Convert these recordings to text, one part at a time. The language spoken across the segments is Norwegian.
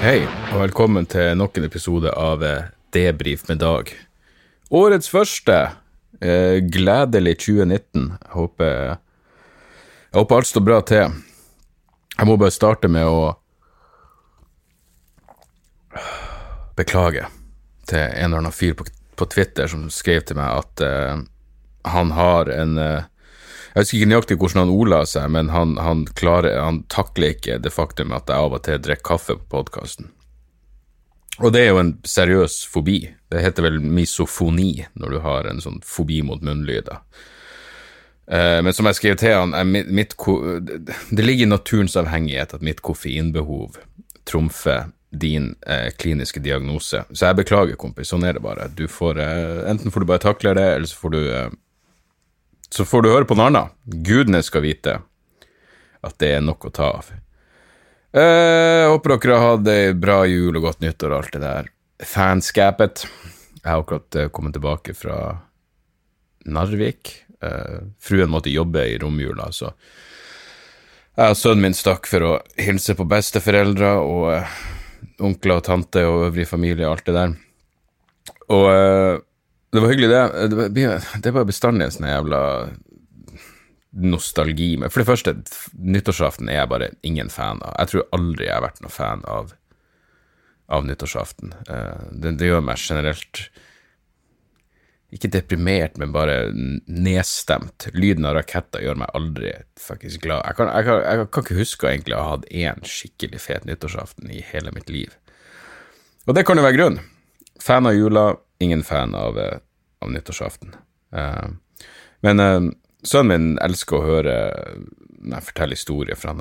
Hei, og velkommen til nok en episode av eh, Debrif med Dag. Årets første. Eh, gledelig 2019. Jeg håper, jeg håper alt står bra til. Jeg må bare starte med å beklage til en eller annen fyr på, på Twitter som skrev til meg at eh, han har en eh, jeg husker ikke nøyaktig hvordan han ordla seg, men han, han, klarer, han takler ikke det faktum at jeg av og til drikker kaffe på podkasten. Og det er jo en seriøs fobi. Det heter vel misofoni når du har en sånn fobi mot munnlyder. Eh, men som jeg skrev til han, mitt, mitt, det ligger i naturens avhengighet at mitt koffeinbehov trumfer din eh, kliniske diagnose. Så jeg beklager, kompis. Sånn er det bare. Får, eh, enten får du bare takle det, eller så får du eh, så får du høre på annet. Gudene skal vite at det er nok å ta av. Eh, håper dere har hatt ei bra jul og godt nyttår og alt det der fanskapet. Jeg har akkurat eh, kommet tilbake fra Narvik. Eh, fruen måtte jobbe i romjula, så jeg og sønnen min stakk for å hilse på besteforeldre og eh, onkler og tante og øvrig familie og alt det der. Og eh, det var hyggelig, det. Det er bare bestandig en sånn jævla nostalgi med For det første, nyttårsaften er jeg bare ingen fan av. Jeg tror aldri jeg har vært noen fan av, av nyttårsaften. Eh, Det, det gjør meg generelt ikke deprimert, men bare nedstemt. Lyden av raketter gjør meg aldri faktisk glad. Jeg kan, jeg kan, jeg kan ikke huske å ha hatt én skikkelig fet nyttårsaften i hele mitt liv. Og det kan jo være grunn. Fan av jula, ingen fan av, eh, av nyttårsaften. Eh, men eh, sønnen min elsker å høre når jeg forteller historier fra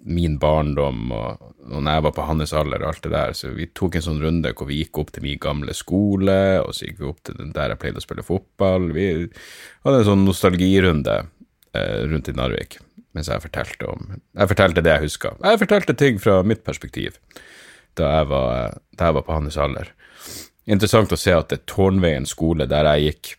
min barndom og, og når jeg var på hans alder og alt det der, så vi tok en sånn runde hvor vi gikk opp til min gamle skole, og så gikk vi opp til der jeg pleide å spille fotball. Vi hadde en sånn nostalgirunde eh, rundt i Narvik mens jeg fortalte om Jeg fortalte det jeg huska. Jeg fortalte ting fra mitt perspektiv da jeg var, da jeg var på hans alder. Interessant å se at det er Tårnveien skole, der jeg gikk,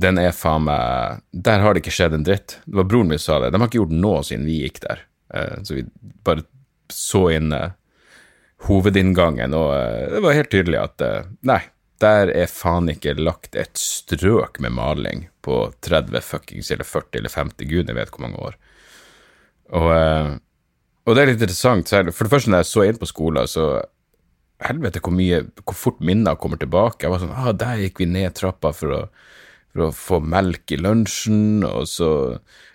den er faen meg Der har det ikke skjedd en dritt. Det var broren min som sa det. De har ikke gjort noe siden vi gikk der. Eh, Så vi bare så inn eh, hovedinngangen, og eh, det var helt tydelig at nei, der er faen ikke lagt et strøk med maling på 30 fuckings eller 40 eller 50, gud jeg vet hvor mange år. Og, og det er litt interessant, for det første når jeg så inn på skolen, så helvete hvor mye, hvor fort minner kommer tilbake. Jeg var sånn, ah, der gikk vi ned trappa for å, for å få melk i lunsjen, og så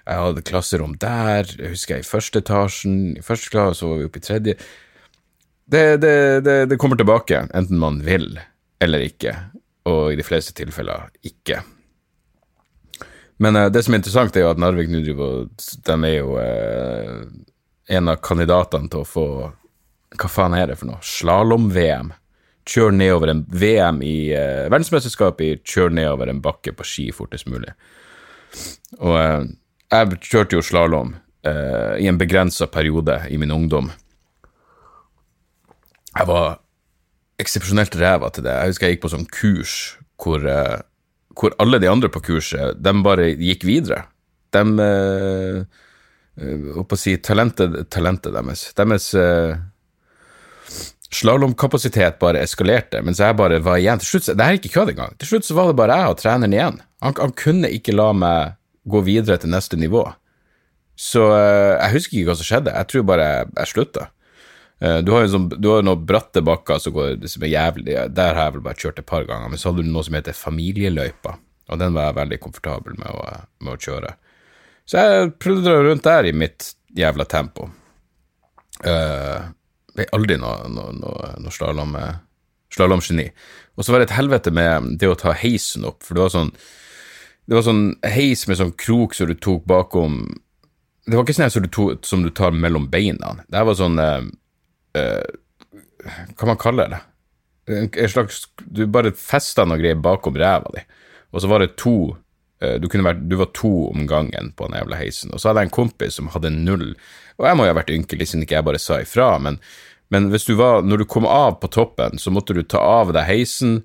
jeg hadde klasserom der, jeg husker jeg i første etasjen, i første klasse, så var vi oppe i tredje. Det, det, det, det kommer tilbake, enten man vil eller ikke, og i de fleste tilfeller ikke. Men eh, det som er interessant, er jo at Narvik nå driver og De er jo eh, en av kandidatene til å få Hva faen er det for noe? Slalåm-VM. Kjør nedover en VM i eh, verdensmesterskapet i kjør nedover en bakke på ski fortest mulig. Og eh, jeg kjørte jo slalåm eh, i en begrensa periode i min ungdom. Jeg var eksepsjonelt ræva til det. Jeg husker jeg gikk på sånn kurs hvor, eh, hvor alle de andre på kurset, de bare gikk videre. De eh, Hva skal å si talentet, talentet deres. Deres eh, slalåmkapasitet bare eskalerte, mens jeg bare var igjen. Til slutt, det her er ikke kødd engang. Til slutt så var det bare jeg og treneren igjen. Han, han kunne ikke la meg gå videre til neste nivå. Så eh, jeg husker ikke hva som skjedde. Jeg tror bare jeg, jeg slutta. Eh, Du har jo sånn, du har noen bratte bakker som går, som er jævlig Der har jeg vel bare kjørt et par ganger. Men så hadde du noe som heter familieløypa, og den var jeg veldig komfortabel med å, med å kjøre. Så jeg pludra rundt der i mitt jævla tempo. Uh, ble aldri noe, noe, noe, noe slalåm, slalåmgeni. Og så var det et helvete med det å ta heisen opp, for det var sånn det var sånn heis med sånn krok som du tok bakom Det var ikke sånn som som du tar mellom beina. Det her var sånn eh, eh, Hva man kaller det? En, slags Du bare festa noe greier bakom ræva di, og så var det to du, vært, du, var to om gangen på den jævla heisen. Og så hadde jeg en kompis som hadde null Og jeg må jo ha vært ynkelig siden ikke jeg bare sa ifra, men, men du var Når du kom av på toppen, så måtte du ta av deg heisen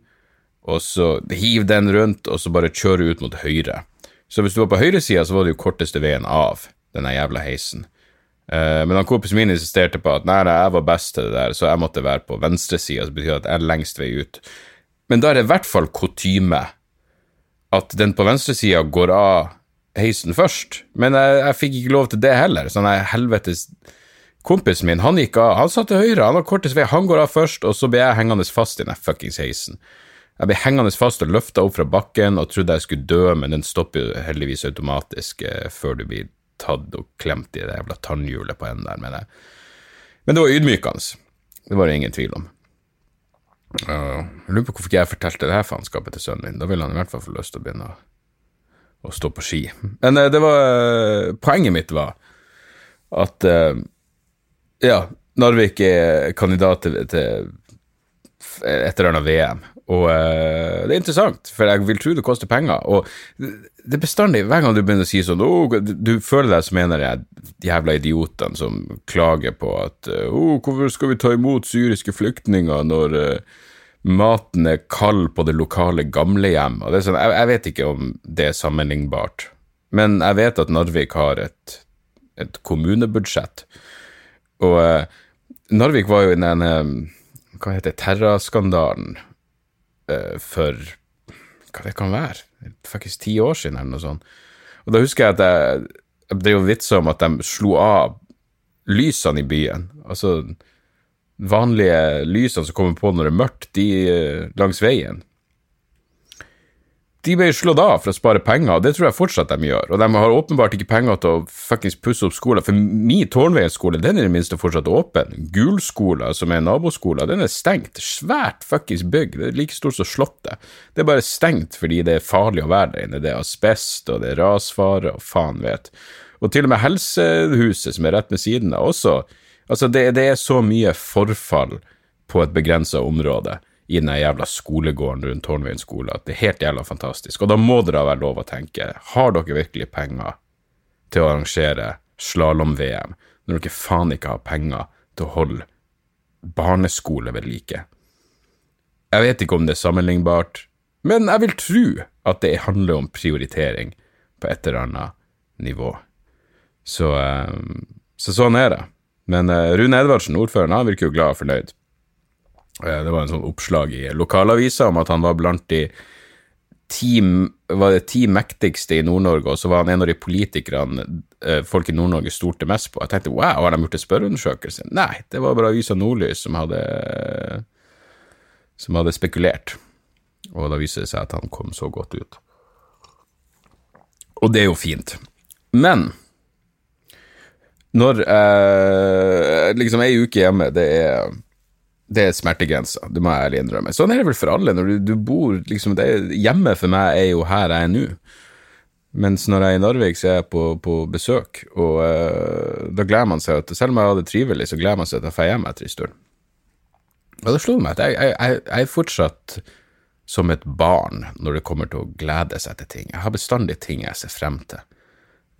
og så hiv den rundt, og så bare kjøre ut mot høyre. Så hvis du var på høyresida, så var det jo korteste veien av denne jævla heisen. Uh, men han kompisen min insisterte på at nei, jeg var best til det der, så jeg måtte være på venstresida, som betyr at jeg er lengst vei ut. Men da er det i hvert fall kutyme at den på venstresida går av heisen først. Men jeg, jeg, fikk ikke lov til det heller. Sånn helvetes Kompisen min, han gikk av, han satt til høyre, han har kortest vei, han går av først, og så ble jeg hengende fast i den fuckings heisen. Jeg ble hengende fast og løfta opp fra bakken og trodde jeg skulle dø, men den stopper jo heldigvis automatisk eh, før du blir tatt og klemt i det jævla tannhjulet på enden der. mener jeg. men det var ydmykende. Det var det ingen tvil om. Uh, jeg lurer på hvorfor ikke jeg fortalte det her faenskapet til sønnen min. Da ville han i hvert fall få lyst til å begynne å, å stå på ski. Men uh, det var uh, Poenget mitt var at ja, Narvik er kandidat til, til et eller annet VM. Og uh, det er interessant, for jeg vil tro det koster penger. Og det er bestandig, hver gang du begynner å si sånn oh, Du føler deg som en av de jævla idiotene som klager på at oh, hvorfor skal vi ta imot syriske flyktninger når uh, maten er kald på det lokale gamlehjem? Og det er sånn, jeg, jeg, vet ikke om det er sammenlignbart, men jeg vet at Narvik har et, et kommunebudsjett. Og uh, Narvik var jo i den hva heter Terra-skandalen uh, for hva det kan være, faktisk ti år siden eller noe sånt. Og da husker jeg at jeg, jeg drev vitsa om at de slo av lysene i byen. Altså vanlige lysene som kommer på når det er mørkt, de uh, langs veien de ble slått av for å spare penger, og det tror jeg fortsatt de gjør. Og de har åpenbart ikke penger til å fuckings pusse opp skoler, for min Tårnveien-skole den er i det minste fortsatt åpen. Gulskolen, som er naboskolen, den er stengt. Svært fuckings bygg, det er like stort som Slottet. Det er bare stengt fordi det er farlig å være der inne. Det er asbest, og det er rasfare, og faen vet. Og til og med helsehuset, som er rett ved siden av, også. Altså, det, det er så mye forfall på et begrensa område i den jævla skolegården rundt Tårnveien skole at det er helt jævla fantastisk. Og da må det da være lov å tenke, har dere virkelig penger til å arrangere slalåm-VM når dere faen ikke har penger til å holde barneskole ved like? Jeg vet ikke om det er sammenlignbart, men jeg vil tro at det handler om prioritering på et eller annet nivå. Så, eh, så sånn er det. Men eh, Rune Edvardsen, ordføreren, han virker jo glad og fornøyd. Eh, det var en sånn oppslag i lokalavisa om at han var blant de ti, var det ti mektigste i Nord-Norge, og så var han en av de politikerne eh, folk i Nord-Norge stolte mest på. Jeg tenkte wow, har de gjort en spørreundersøkelse? Nei, det var bare avisa Nordlys som hadde, som hadde spekulert. Og da viser det seg at han kom så godt ut. Og det er jo fint. Men når eh, liksom ei uke hjemme, det er det er smertegrensa, det må jeg ærlig innrømme. Sånn er det vel for alle. når du, du bor liksom, er, Hjemme for meg er jo her jeg er nå. Mens når jeg er i Narvik, så er jeg på, på besøk, og uh, da gleder man seg at Selv om jeg har det trivelig, så gleder man seg til å dra hjem etter en stund. Og det slo meg at jeg, jeg, jeg, er fortsatt som et barn når det kommer til å glede seg til ting. Jeg har bestandig ting jeg ser frem til.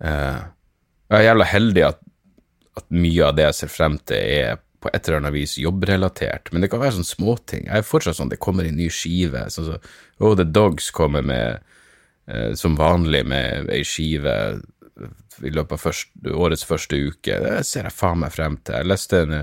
Uh, jeg er jævla heldig at, at mye av det jeg ser frem til, er på et eller annet vis jobbrelatert, men det kan være sånne småting. Jeg er fortsatt sånn det kommer en ny skive, sånn så, Oh, The Dogs kommer med eh, som vanlig med ei skive i løpet av først, årets første uke. Det ser jeg faen meg frem til. Jeg leste en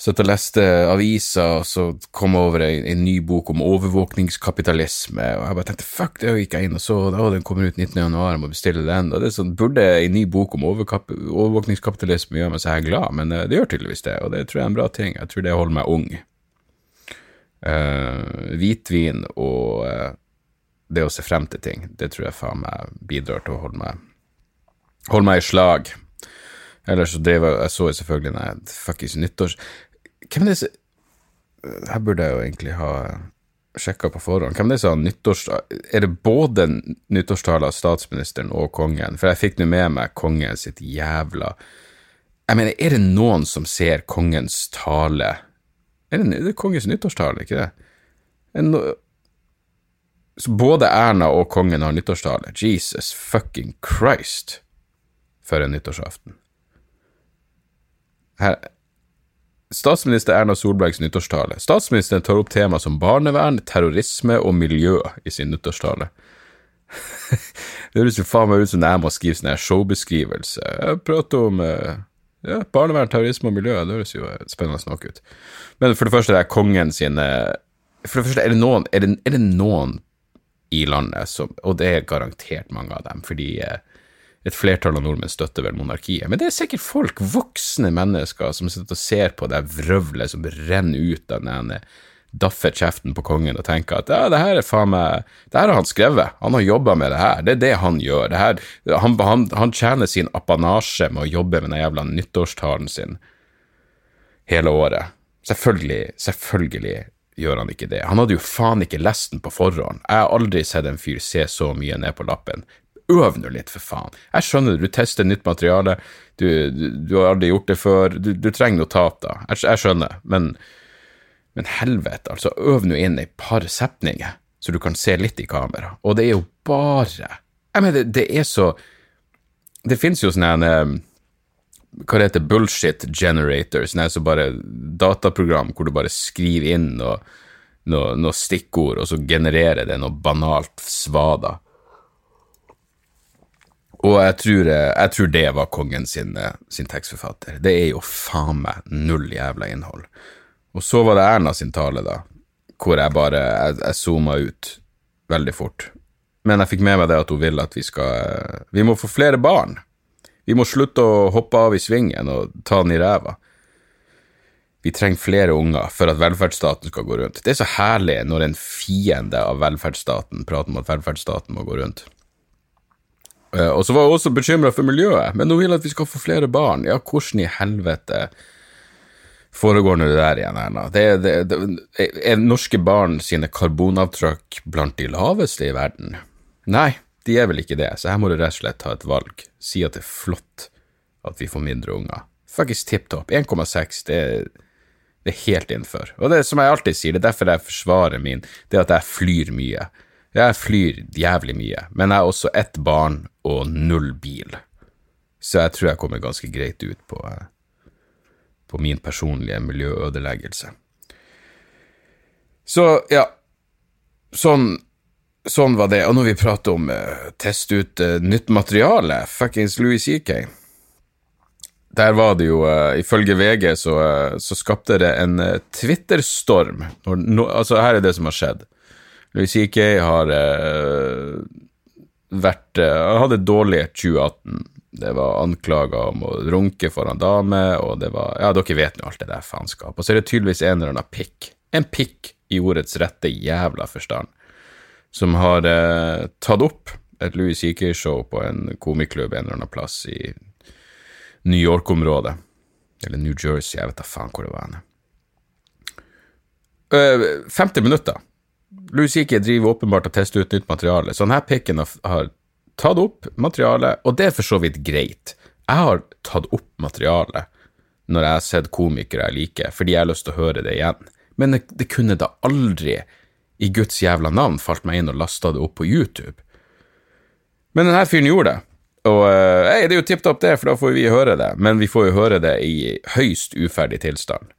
satt og leste aviser, og så kom jeg over en, en, ny bok om overvåkningskapitalisme, og jeg bare tenkte fuck, det gikk jeg inn og så, og den kommer ut 19. januar, jeg må bestille den. og det er sånn, Burde en ny bok om overvåkningskapitalisme gjøre meg så jeg er glad, men uh, det gjør tydeligvis det, og det tror jeg er en bra ting. Jeg tror det holder meg ung. Uh, hvitvin og uh, det å se frem til ting, det tror jeg faen meg bidrar til å holde meg holde meg i slag. Ellers så drev jeg Jeg så selvfølgelig Nei, fuckings nyttårs... Hvem er det som Her burde jeg jo egentlig ha sjekka på forhånd. Hvem er det som har nyttårstale Er det både nyttårstale av statsministeren og kongen? For jeg fikk nå med meg kongen sitt jævla Jeg mener, er det noen som ser kongens tale Er det, det er kongens nyttårstale, ikke det? No... så både Erna og kongen har nyttårstale. Jesus fucking Christ, for en nyttårsaften. Her, Statsminister Erna Solbergs nyttårstale. Statsministeren tar opp tema som barnevern, terrorisme og miljø i sin nyttårstale. det høres jo faen meg ut som jeg må skrive sånn showbeskrivelse. Jeg prater om eh, ja, barnevern, terrorisme og miljø. Det høres jo spennende nok ut. Men for det første, det er kongen sine For det første, er det noen, er det, er det noen i landet som Og det er garantert mange av dem, fordi eh, et flertall av nordmenn støtter vel monarkiet. Men det er sikkert folk, voksne mennesker, som sitter og ser på det vrøvlet som renner ut av den ene daffer kjeften på kongen og tenker at ja, det her er faen meg Det her har han skrevet, han har jobba med det her, det er det han gjør. Det her, han, han, han tjener sin apanasje med å jobbe med den jævla nyttårstalen sin hele året. Selvfølgelig, selvfølgelig gjør han ikke det. Han hadde jo faen ikke lest den på forhånd. Jeg har aldri sett en fyr se så mye ned på lappen. Øv nå litt, for faen. Jeg skjønner du tester nytt materiale, du, du, du har aldri gjort det før, du, du trenger notater. Jeg, jeg skjønner, men, men helvete, altså, øv nå inn et par setninger, så du kan se litt i kamera. Og det er jo bare Jeg mener, det, det er så Det finnes jo sånne en... hva det heter, bullshit generators, sånn så bare dataprogram hvor du bare skriver inn noe, noe, noe stikkord, og så genererer det noe banalt svada. Og jeg tror, jeg tror, det var kongen sin, sin, tekstforfatter. Det er jo faen meg null jævla innhold. Og så var det Erna sin tale, da, hvor jeg bare jeg, jeg zooma ut veldig fort. Men jeg fikk med meg det at hun vil at vi skal Vi må få flere barn. Vi må slutte å hoppe av i svingen og ta den i ræva. Vi trenger flere unger for at velferdsstaten skal gå rundt. Det er så herlig når en fiende av velferdsstaten prater om at velferdsstaten må gå rundt. Eh, og så var hun også bekymra for miljøet, men hun vil at vi skal få flere barn. Ja, hvordan i helvete foregår nå det der igjen, Erna? Det, det, det, er norske barn sine karbonavtrykk blant de laveste i verden? Nei, de er vel ikke det, så her må du rett og slett ta et valg. Si at det er flott at vi får mindre unger. Fuckings tipp topp. 1,6, det, det er helt innenfor. Og det er som jeg alltid sier, det er derfor jeg forsvarer min, det er at jeg flyr mye. Jeg flyr jævlig mye, men jeg har også ett barn og null bil. Så jeg tror jeg kommer ganske greit ut på, eh, på min personlige miljøødeleggelse. Så ja, sånn, sånn var det. Og når vi prater om uh, teste ut uh, nytt materiale, fuckings Louis CK Der var det jo, uh, ifølge VG, så, uh, så, skapte det en Twitter-storm. No, altså, her er det som har skjedd. Louis CK har uh, vært uh, hadde dårlig 2018. Det var anklager om å runke foran damer, og det var Ja, dere vet nå alt det der faenskapet. Og så er det tydeligvis en eller annen pikk. En pikk i ordets rette jævla forstand. Som har uh, tatt opp et Louis CK-show på en komiklubb en eller annen plass i New York-området. Eller New Jersey, jeg vet da faen hvor det var. Uh, 50 minutter C.K. driver åpenbart og tester ut nytt materiale, så denne pikken har tatt opp materialet, og det er for så vidt greit. Jeg har tatt opp materialet når jeg har sett komikere jeg liker, fordi jeg har lyst til å høre det igjen. Men det, det kunne da aldri, i Guds jævla navn, falt meg inn og lasta det opp på YouTube. Men denne fyren gjorde det. Og uh, hey, det er jo tipp topp, det, for da får vi høre det. Men vi får jo høre det i høyst uferdig tilstand.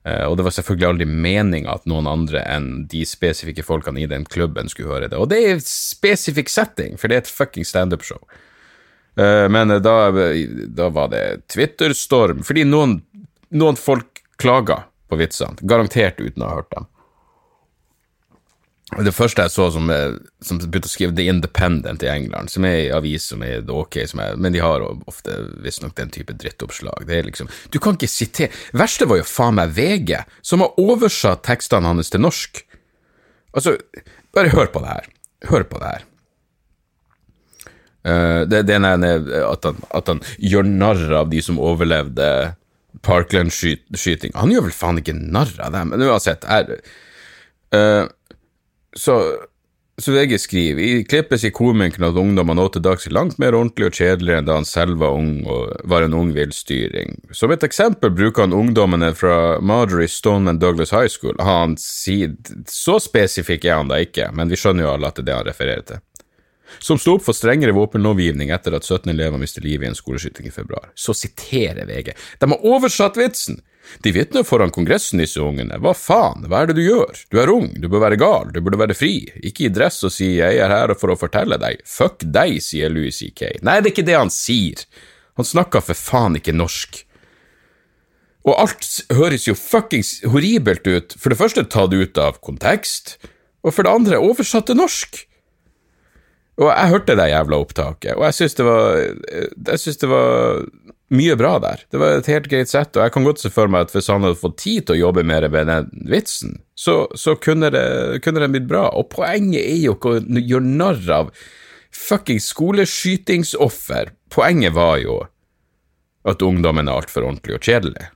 Uh, og det var selvfølgelig aldri meninga at noen andre enn de spesifikke folkene i den klubben skulle høre det. Og det er en spesifikk setting, for det er et fucking standup-show. Uh, men uh, da, da, var det Twitter-storm, fordi noen, noen folk klaga på vitsene, garantert uten å ha hørt dem. Det første jeg så som, som begynte å skrive The Independent i England, som er i avis som er ok, som er, men de har ofte visstnok den type drittoppslag. Det er liksom, Du kan ikke sitere Verste var jo faen meg VG, som har oversatt tekstene hans til norsk. Altså, bare hør på det her. Hør på det her. Uh, det, det ene er at han, at han gjør narr av de som overlevde Parkland-skyting. Han gjør vel faen ikke narr av dem, men uansett. Er, uh, så, så VG skriver i klippet sier komikeren at ungdommer nå til dags er langt mer ordentlig og kjedelig enn da han selv var ung og var en ung villstyring. Som et eksempel bruker han ungdommene fra Marjorie Stoneman Douglas High School. Han sier, så spesifikk er han da ikke, men vi skjønner jo alle at det er det han refererer til som sto opp for strengere våpenlovgivning etter at 17 elever mistet livet i en skoleskyting i februar. Så siterer VG. De har oversatt vitsen! De vitner foran Kongressen, disse ungene. Hva faen, hva er det du gjør? Du er ung, du bør være gal, du burde være fri. Ikke i dress og si jeg er her for å fortelle deg. Fuck deg, sier Louis C.K. Nei, det er ikke det han sier. Han snakker for faen ikke norsk. Og alt høres jo fuckings horribelt ut. For det første tatt ut av kontekst, og for det andre oversatt til norsk. Og jeg hørte det jævla opptaket, og jeg syns det var Jeg syns det var mye bra der. Det var et helt greit sett, og jeg kan godt se for meg at hvis han hadde fått tid til å jobbe mer med den vitsen, så, så kunne, det, kunne det blitt bra. Og poenget er jo ikke å gjøre narr av fuckings skoleskytingsoffer. Poenget var jo at ungdommen er altfor ordentlig og kjedelig.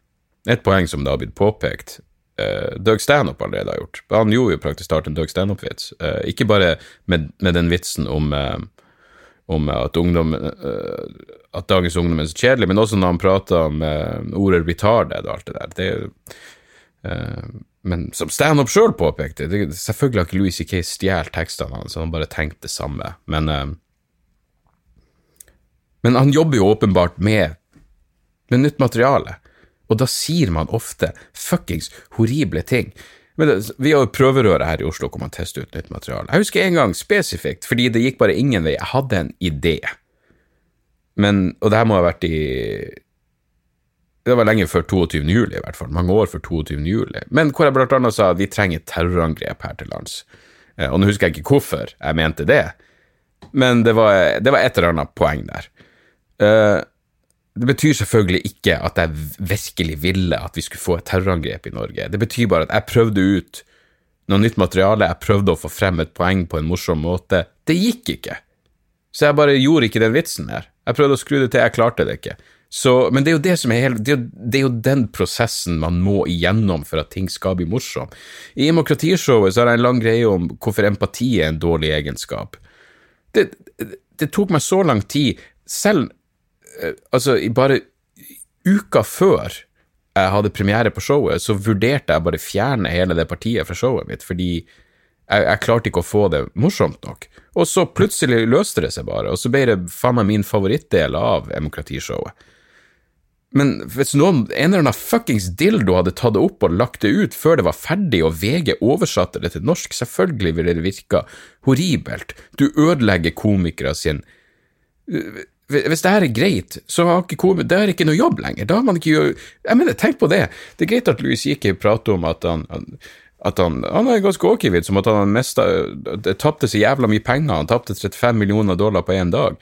Et poeng som det har blitt påpekt uh, Doug Stanhope allerede har gjort. Han gjorde jo praktisk talt en Doug Stanhope-vits. Uh, ikke bare med, med, den vitsen om, uh, om at, ungdom, at dagens ungdom er så kjedelig, men også når han prater om ordet retarded og alt det der. Det, men som standup sjøl påpekte, det, selvfølgelig har ikke Louis C.K. stjålet tekstene hans, han bare tenkte det samme. Men, men han jobber jo åpenbart med, med nytt materiale og da sier man ofte fuckings horrible ting. Men det, vi har jo prøverøret her i Oslo hvor man tester ut nytt materiale. Jeg husker en gang spesifikt, fordi det gikk bare ingen vei. Jeg hadde en idé. Men, og det her må ha vært i Det var lenge før 22. juli, i hvert fall. Mange år før 22. juli. Men hvor jeg blant annet sa vi trenger terrorangrep her til lands. Eh, og nå husker jeg ikke hvorfor jeg mente det, men det var, det var et eller annet poeng der. Uh, det betyr selvfølgelig ikke at jeg virkelig ville at vi skulle få et terrorangrep i Norge. Det betyr bare at jeg prøvde ut noe nytt materiale, jeg prøvde å få frem et poeng på en morsom måte. Det gikk ikke. Så jeg bare gjorde ikke den vitsen her. Jeg prøvde å skru det til, jeg klarte det ikke. Så, men det er jo det er helt, det er, det er jo den prosessen man må igjennom for at ting skal bli morsom. I Demokratishowet så har jeg en lang greie om hvorfor empati er en dårlig egenskap. Det, det tok meg så lang tid, selv Eh, altså, bare uka før jeg hadde premiere på showet, så vurderte jeg bare fjerne hele det partiet fra showet mitt, fordi jeg, jeg, klarte ikke å få det morsomt nok. Og så plutselig løste det seg bare, og så ble det faen meg min favorittdel av demokratishowet. Men hvis noen, en eller annen fuckings dildo hadde tatt det opp og lagt det ut før det var ferdig, og VG oversatte det til norsk, selvfølgelig ville det virka horribelt. Du ødelegger komikere sin hvis det her er greit, så har ikke komikere Det er ikke noe jobb lenger. Da har man ikke gjør... Jeg mener, tenk på det. Det er greit at Louis Gikki prater om at han, at han, han er ganske åkervidd, som at han mista Tapte så jævla mye penger. Han tapte 35 millioner dollar på én dag.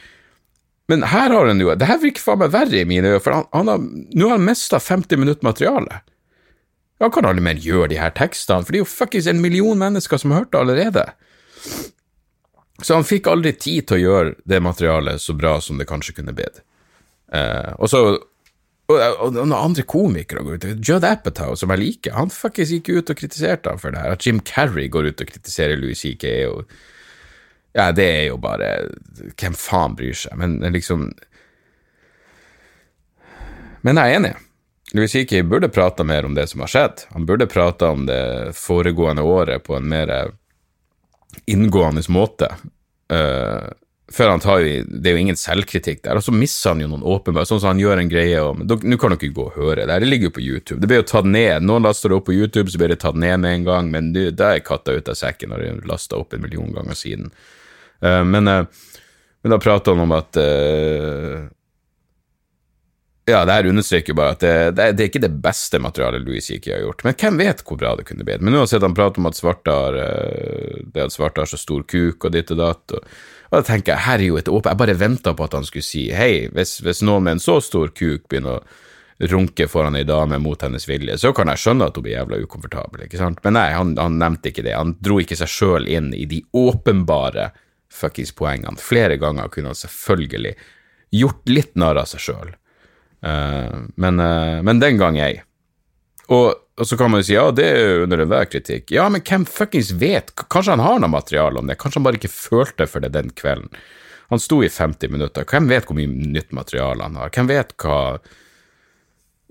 Men her har han jo Det her virker faen meg verre i mine øyne, for han, han har, nå har han mista 50 minutter materiale. Han kan aldri mer gjøre de her tekstene, for det er jo fuckings en million mennesker som har hørt det allerede. Så han fikk aldri tid til å gjøre det materialet så bra som det kanskje kunne blitt. Eh, og så og, og andre komikere går ut Judd Apatow, som jeg liker, han faktisk gikk ut og kritiserte ham for det her. At Jim Carrey går ut og kritiserer Louis C.K. Og, ja, det er jo bare Hvem faen bryr seg? Men liksom Men jeg er enig. Louis C.K. burde prata mer om det som har skjedd. Han burde prata om det foregående året på en mer inngående måte. Uh, for han tar jo, Det er jo ingen selvkritikk der, og så misser han jo noen åpenbare Sånn som han gjør en greie om Nå kan dere gå og høre det, det ligger jo på YouTube. Det ble jo tatt ned. Noen laster det opp på YouTube, så blir det tatt ned med en gang, men da er katta ute av sekken når det er lasta opp en million ganger siden. Uh, men, uh, men, da prater han om at ja, det her understreker jo bare at det, det, det, er ikke det beste materialet Louis C.K. har gjort, men hvem vet hvor bra det kunne blitt. Men uansett, han prater om at svarte har det at svarte har så stor kuk og ditt og datt, og, og da tenker jeg, her er jo et åpent Jeg bare venta på at han skulle si hei, hvis, hvis, noen med en så stor kuk begynner å runke foran ei dame mot hennes vilje, så kan jeg skjønne at hun blir jævla ukomfortabel, ikke sant, men nei, han, han nevnte ikke det, han dro ikke seg sjøl inn i de åpenbare fuckings poengene. Flere ganger kunne han selvfølgelig gjort litt narr av seg sjøl. men, men den gang ei. Og, og, så kan man jo si ja, det er jo under enhver kritikk. Ja, men hvem fuckings vet? Kanskje han har noe materiale om det? Kanskje han bare ikke følte for det den kvelden? Han sto i 50 minutter. Hvem vet hvor mye nytt materiale han har? Hvem vet hva,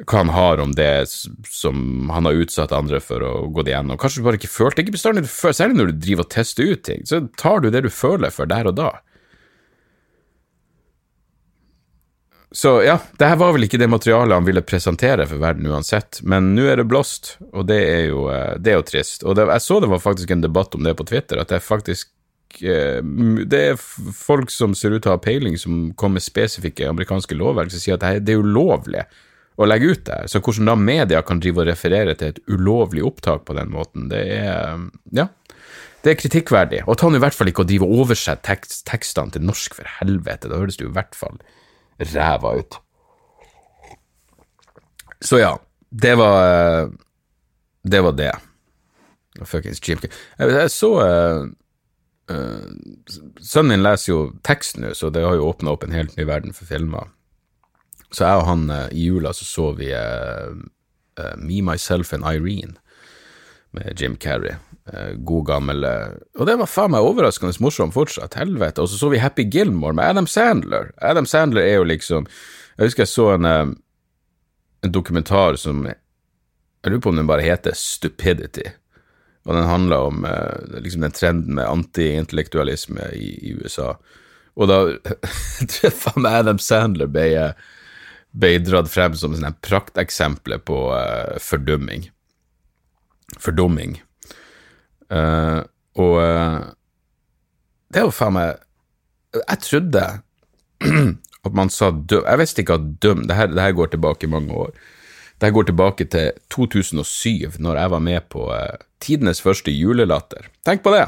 hva han har om det som han har utsatt andre for å gå det gjennom? Kanskje du bare ikke følte Ikke bestandig, særlig når du driver og tester ut ting, så tar du det du føler for der og da. Så ja, det her var vel ikke det materialet han ville presentere for verden uansett, men nå er det blåst, og det er jo, eh, det er jo trist. Og det, jeg så det var faktisk en debatt om det på Twitter, at det er faktisk Eh, det er folk som ser ut til å ha peiling, som kommer med spesifikke amerikanske lovverk, som sier at det er ulovlig å legge ut det. Så hvordan da media kan drive og referere til et ulovlig opptak på den måten, det er Ja. Det er kritikkverdig. Og ta nå i hvert fall ikke å drive og oversette tekst, tekstene til norsk, for helvete. Da høres det jo i hvert fall ræva ut. Så ja, det var Det var det. Fuckings Jim Jeg, så Uh, sønnen min leser jo tekst nå, så det har jo åpna opp en helt ny verden for filmer. Så jeg og han uh, i jula så så vi uh, Me, Myself and Irene med Jim Carrey. god gammel Og det var faen meg overraskende morsomt fortsatt. Helvete. Og så så vi Happy Gilmore med Adam Sandler. Adam Sandler er jo liksom Jeg husker jeg så en, en dokumentar som Jeg lurer på om den bare heter Stupidity og den handla om eh, liksom den trenden med antiintellektualisme i, i, USA. Og da tror jeg faen meg Adam Sandler ble, ble dratt frem som prakteksempler på uh, fordumming. Fordumming. Uh, og uh, det er jo faen meg Jeg trodde at man sa døm Jeg visste ikke at døm det her, det her går tilbake i mange år. Det her går tilbake til 2007, når jeg var med på uh, tidenes første julelatter. Tenk på det!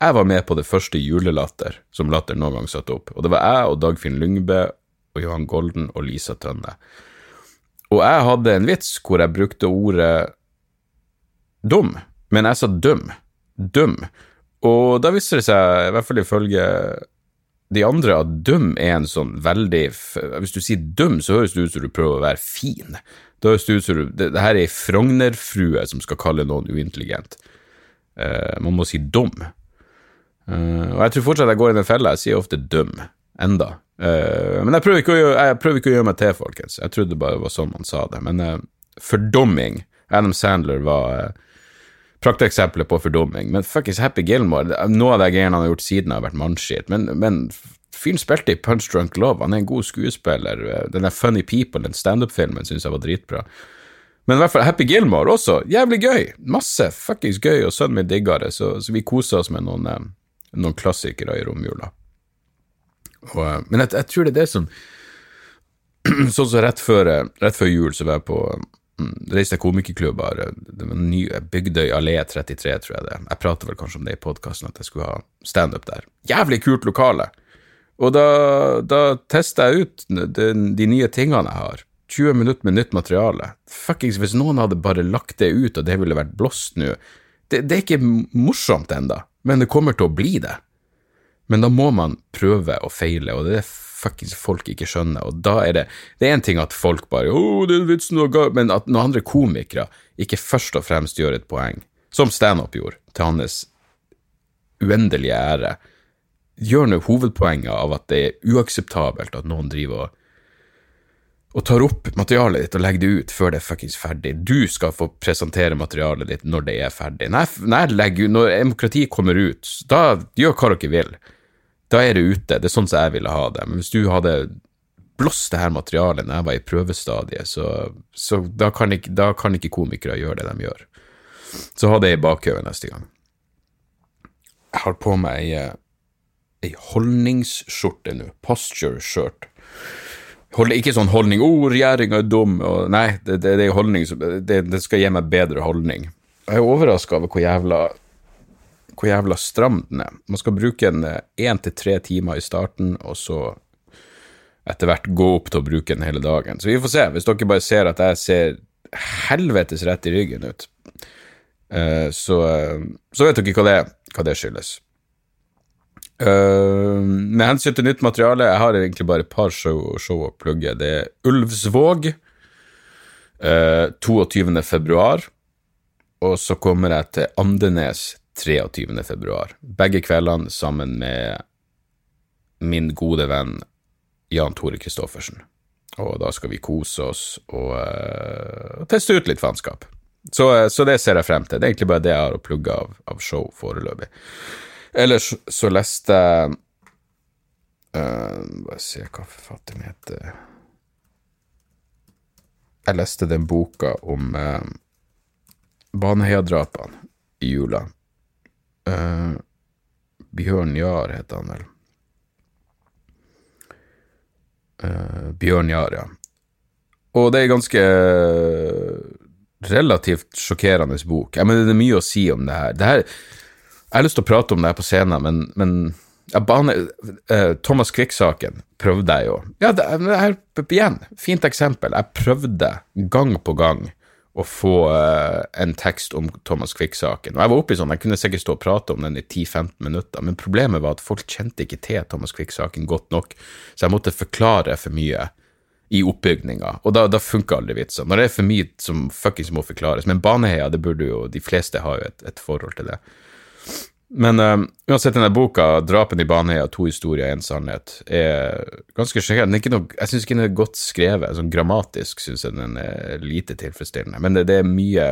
Jeg var med på det første julelatter som Latter noen gang satte opp, og det var jeg og Dagfinn Lyngbø og Johan Golden og Lisa Tønne. Og jeg hadde en vits hvor jeg brukte ordet dum, men jeg sa dum. Dum. Og da viser det seg, i hvert fall ifølge de andre, at dum er en sånn veldig Hvis du sier dum, så høres det ut som du prøver å være fin. Da høres det ut som det, det her er ei Frogner-frue som skal kalle noen uintelligent. Uh, man må si dum. Uh, og jeg tror fortsatt jeg går i den fella. Jeg sier ofte dum. Enda. Uh, men jeg prøver, å jeg prøver ikke å gjøre meg til, folkens. Jeg trodde bare det var sånn man sa det. Men fordomming Adam Sandler var prakteksempelet på fordumming. Men fuckings Happy Gilmore Noe av de greiene han har gjort siden, har vært mannskitt. Men, men Fyren spilte i Punch Drunk Love, han er en god skuespiller. Den der Funny People, den standup-filmen, syns jeg var dritbra. Men i hvert fall Happy Gilmore også, jævlig gøy. Masse fuckings gøy, og sønnen min digger det, så, så vi koser oss med noen, eh, noen klassikere i romjula. Og, eh, men jeg, jeg, tror det er det som Sånn som rett, før, eh, rett før jul så var jeg på reiste jeg komikerklubber. Det var ny, Bygdøy allé 33, tror jeg det. Jeg prater vel kanskje om det i podkasten, at jeg skulle ha standup der. Jævlig kult lokale! Og da, da testa jeg ut de, de, nye tingene jeg har. 20 minutter med nytt materiale. Fuckings, hvis noen hadde bare lagt det ut, og det ville vært blåst nå det, det, er ikke morsomt enda, men det kommer til å bli det. Men da må man prøve og feile, og det er fuckings folk ikke skjønner. Og da er det Det er én ting at folk bare oh, den vitsen var gal', men at noen andre komikere ikke først og fremst gjør et poeng, som standup gjorde, til hans uendelige ære gjør nå hovedpoenget av at det er uakseptabelt at noen driver og, og tar opp materialet ditt og legger det ut før det er fuckings ferdig. Du skal få presentere materialet ditt når det er ferdig. Nei, jeg, legger, når demokratiet kommer ut, da gjør hva dere vil. Da er det ute. Det er sånn som jeg ville ha det. Men hvis du hadde blåst det her materialet når jeg var i prøvestadiet, så, så da, kan ikke, da, kan ikke, komikere gjøre det de gjør. Så ha det i bakhodet neste gang. Jeg har på meg ei holdningsskjorte nå. Posture shirt. Hold, ikke sånn holdning 'Å, oh, regjeringa er dum', og Nei, det, det, det holdning det, skal gi meg bedre holdning. Jeg er overraska over hvor jævla hvor jævla stram den er. Man skal bruke den én til tre timer i starten, og så etter hvert gå opp til å bruke den hele dagen. Så vi får se. Hvis dere bare ser at jeg ser helvetes rett i ryggen ut, eh, så, så vet dere hva det, hva det skyldes. Med hensyn til nytt materiale, jeg har egentlig bare et par show, show å plugge. Det er Ulvsvåg uh, 22. februar, og så kommer jeg til Andenes 23. februar. Begge kveldene sammen med min gode venn Jan Tore Christoffersen. Og da skal vi kose oss og uh, teste ut litt faenskap. Så, så, det ser jeg frem til. Det er egentlig bare det jeg har å plugge av, av show foreløpig. Ellers så leste uh, Bare se hva forfatteren heter Jeg leste den boka om uh, Baneheia-drapene i jula. Uh, Bjørn Jahr heter han vel. Uh, Bjørn Jahr, ja. Og det er ganske relativt sjokkerende bok. Jeg mener, det er mye å si om det her. Det her jeg har lyst til å prate om det her på scenen, men, men jeg baner, uh, Thomas Quick-saken prøvde jeg jo. Ja, det, det her, igjen, fint eksempel. Jeg prøvde gang på gang å få eh, en tekst om Thomas Quick-saken. Og jeg var oppe i sånn, jeg kunne sikkert stå og prate om den i 10-15 minutter, men problemet var at folk kjente ikke til Thomas Quick-saken godt nok, så jeg måtte forklare for mye i oppbygninga, og da, da funka aldri vitsene. Når det er for mye som fuckings må forklares. Men Baneheia, det burde jo De fleste har jo et, et forhold til det. Men uh, uansett, denne boka, 'Drapen i Baneheia to historier, én sannhet', er ganske sjekkerende. Jeg syns ikke den er godt skrevet. Sånn grammatisk syns jeg den er lite tilfredsstillende. Men det, det er mye,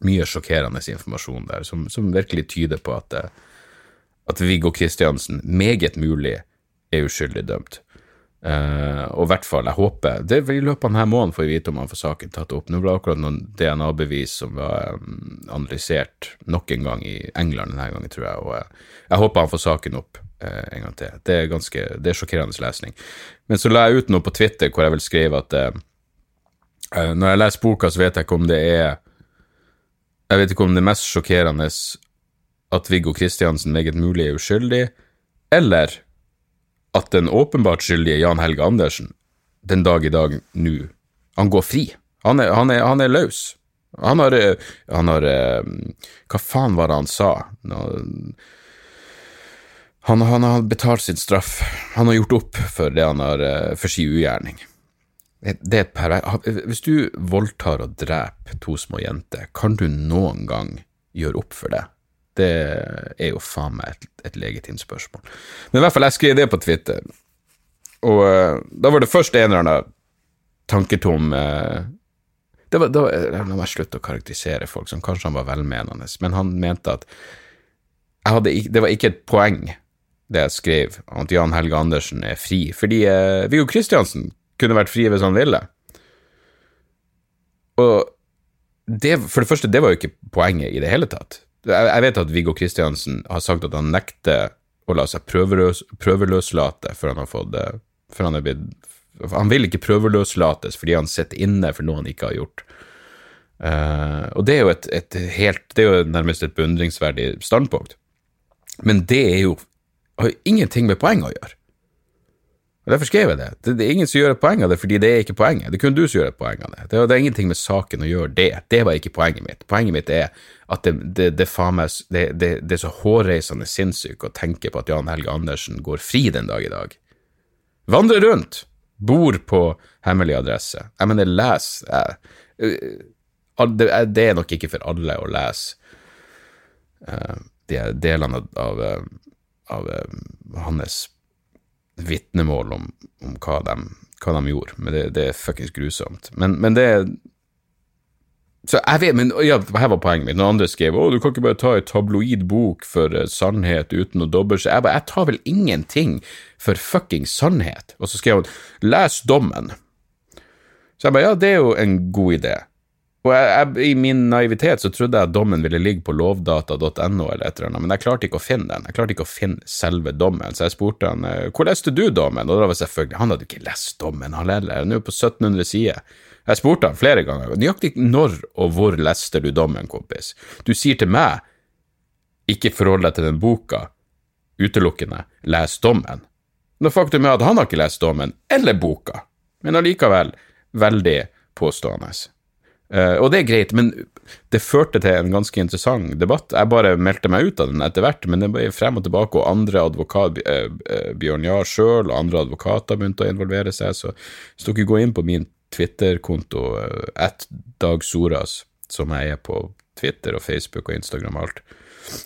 mye sjokkerende informasjon der, som, som virkelig tyder på at, eh, at Viggo Kristiansen meget mulig er uskyldig dømt. Uh, og i hvert fall, jeg håper det I løpet av denne måneden får vi vite om han får saken tatt opp. Nå ble akkurat noen DNA-bevis som var um, analysert nok en gang i England denne gangen, tror jeg. Og uh, jeg håper han får saken opp uh, en gang til. Det er ganske, det er sjokkerende lesning. Men så la jeg ut noe på Twitter hvor jeg vel skrev at når jeg leser boka, så vet jeg ikke om det er Jeg vet ikke om det er mest sjokkerende at Viggo Kristiansen meget mulig er uskyldig, eller at den åpenbart skyldige Jan Helge Andersen den dag i dag nå Han går fri. Han er, han er, han er løs. Han har, han har Hva faen var det han sa? Han, han, har betalt sin straff. Han har gjort opp for det han har for sin ugjerning. Det er et pervers Hvis du voldtar og dreper to små jenter, kan du noen gang gjøre opp for det? Det er jo faen meg et, et legitimt spørsmål. Men i hvert fall, jeg skrev det på Twitter, og uh, da var det først en eller annen tanketom uh, det var, det var, La meg slutte å karakterisere folk som kanskje han var velmenende, men han mente at hadde, det var ikke et poeng, det jeg skrev, at Jan Helge Andersen er fri, fordi uh, Viggo Kristiansen kunne vært fri hvis han ville. Og det, for det første, det var jo ikke poenget i det hele tatt. Jeg vet at Viggo Kristiansen har sagt at han nekter å la seg prøveløs, prøveløslate før han har fått før han, er blitt, han vil ikke prøveløslates fordi han sitter inne for noe han ikke har gjort. Uh, og det er jo et, et, helt Det er jo nærmest et beundringsverdig standpunkt. Men det er jo har jo ingenting med poeng å gjøre. Og Derfor skrev jeg det. det. det. er ingen som gjør et poeng av det, fordi det er ikke poenget. Det er kun du som gjør et poeng av det. Det, det er ingenting med saken å gjøre det. Det var ikke poenget mitt. Poenget mitt er at det, det, det, meg, det, er så hårreisende sinnssykt å tenke på at Jan Helge Andersen går fri den dag i dag. Vandrer rundt, bor på hemmelig adresse. Jeg mener, les jeg, Det er nok ikke for alle å lese uh, de delene av, av, av hans vitnemål om, om hva, de, hva, de, gjorde, men det, det er fuckings grusomt. Men, men, det Så jeg vet, men ja, her var poenget mitt. Noen andre skrev å, du kan ikke bare ta en tabloid bok for uh, sannhet uten å dobbeltsjekke. Jeg bare, jeg tar vel ingenting for fuckings sannhet. Og så skrev hun, les dommen. Så jeg bare, ja, det er jo en god idé. Og jeg, jeg, I min naivitet så trodde jeg at dommen ville ligge på lovdata.no, eller et eller annet, men jeg klarte ikke å finne den. Jeg klarte ikke å finne selve dommen, så jeg spurte han eh, hvor leste du dommen, og da var selvfølgelig Han hadde ikke lest dommen, han heller, er jo på 1700 sider. Jeg spurte han flere ganger, nøyaktig når og hvor leste du dommen, kompis? Du sier til meg, ikke forhold deg til den boka, utelukkende, les dommen. Nå faktum er at han har ikke lest dommen, eller boka, men allikevel veldig påstående. Eh, og det er greit, men det førte til en ganske interessant debatt. Jeg bare meldte meg ut av den etter hvert, men det ble frem og tilbake, og andre advokat, uh, uh, Bjørn Jahr sjøl og andre advokater begynte å involvere seg. Så hvis dere går inn på min Twitter-konto, at Dag Soras, som jeg er på Twitter og Facebook og Instagram og alt,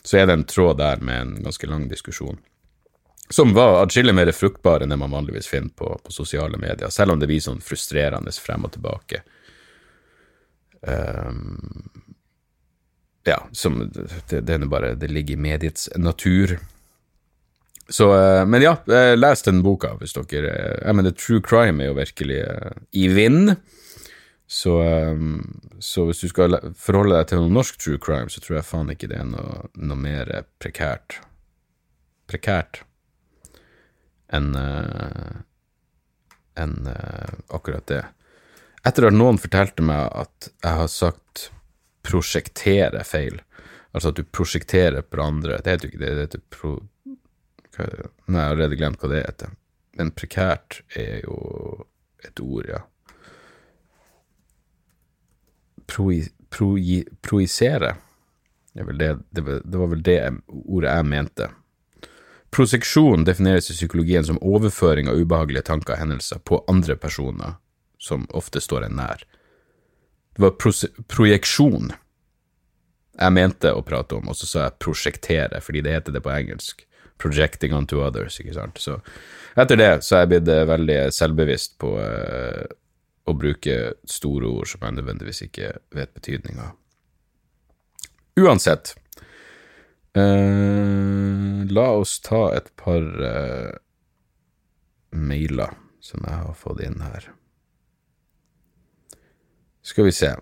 så er det en tråd der med en ganske lang diskusjon. Som var atskillig mer fruktbar enn det man vanligvis finner på, på sosiale medier, selv om det blir sånn frustrerende frem og tilbake. Um, ja, som det, det, bare Det ligger i mediets natur. Så, uh, men ja, uh, les den boka hvis dere uh, Jeg mener, true crime er jo virkelig i vind. Så, um, så, hvis du skal forholde deg til noe norsk true crime, så tror jeg faen ikke det er noe, noe mer prekært Prekært enn enn akkurat det. Etter at noen fortalte meg at jeg har sagt prosjektere feil, altså at du prosjekterer på andre, det heter jo ikke det, det heter pro... Hva er det? Nei, jeg har allerede glemt hva det heter. Men prekært er jo et ord, ja. Proi, proi, projisere det, det, var vel det ordet jeg mente. Proseksjon defineres i psykologien som overføring av ubehagelige tanker og hendelser på andre personer som ofte står en nær. Det var projeksjon jeg mente å prate om, og så sa jeg prosjektere, fordi det heter det på engelsk. Projecting onto others, ikke sant. Så etter det så er jeg blitt eh, veldig selvbevisst på uh, å bruke store ord som jeg nødvendigvis ikke vet betydninga av. Uansett, uh, la oss ta et par uh, mailer som jeg har fått inn her. Skal vi se.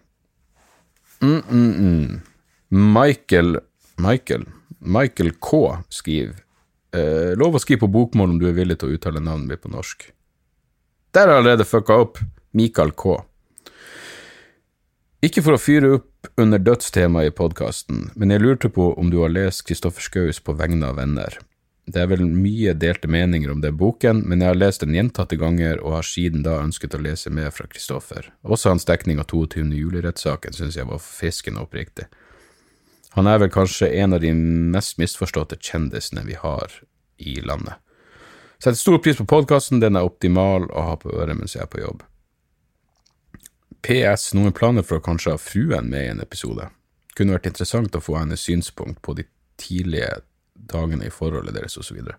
Mm, mm, mm. Michael Michael Michael K skriver eh, Lov å skrive på bokmål om du er villig til å uttale navnet mitt på norsk. Der har jeg allerede fucka opp. Michael K. Ikke for å fyre opp under dødstemaet i podkasten, men jeg lurte på om du har lest Kristoffer Schous På vegne av venner. Det er vel mye delte meninger om den boken, men jeg har lest den gjentatte ganger og har siden da ønsket å lese mer fra Kristoffer. Også hans dekning av 22. juli-rettssaken synes jeg var fiskende oppriktig. Han er vel kanskje en av de mest misforståtte kjendisene vi har i landet. Setter stor pris på podkasten, den er optimal å ha på øret mens jeg er på jobb. PS, noen planer for å kanskje ha fruen med i en episode? Kunne vært interessant å få hennes synspunkt på de tidlige dagene i forholdet deres, osv. Uh,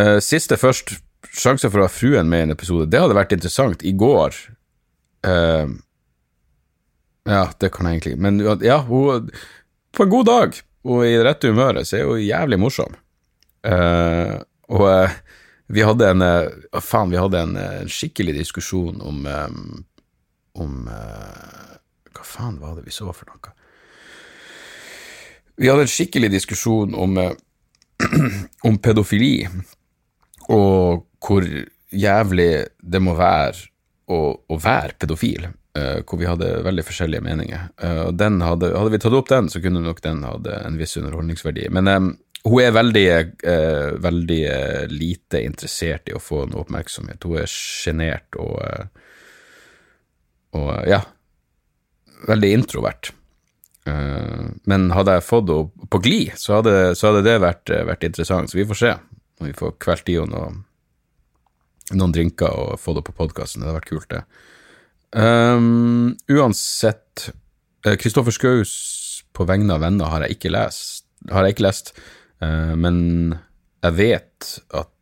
eh, siste først. Sjanse for å ha fruen med i en episode. Det hadde vært interessant. I går uh, Ja, det kan jeg egentlig Men ja, hun På en god dag og i det rette humøret så er hun jævlig morsom. Uh, og uh, vi hadde en uh, Faen, vi hadde en, en skikkelig diskusjon om um, Om Hva faen var det vi så for noe? Vi hadde en skikkelig diskusjon om, eh, om pedofili, og hvor jævlig det må være å, å være pedofil. Uh, hvor vi hadde veldig forskjellige meninger. Uh, hadde, hadde, vi tatt opp den, så kunne nok den hatt en viss underholdningsverdi. Men um, hun er veldig, uh, veldig lite interessert i å få noe oppmerksomhet. Hun er sjenert og, og ja, veldig introvert. Eh, men hadde jeg fått henne på glid, så så hadde det vært, eh, vært, interessant. Så vi får se om vi får kvelt i henne noen, drinker og fått henne på podkasten. Det hadde vært kult, det. Um, uansett, Kristoffer Skaus på vegne av venner har jeg ikke lest, har jeg ikke lest uh, men jeg vet at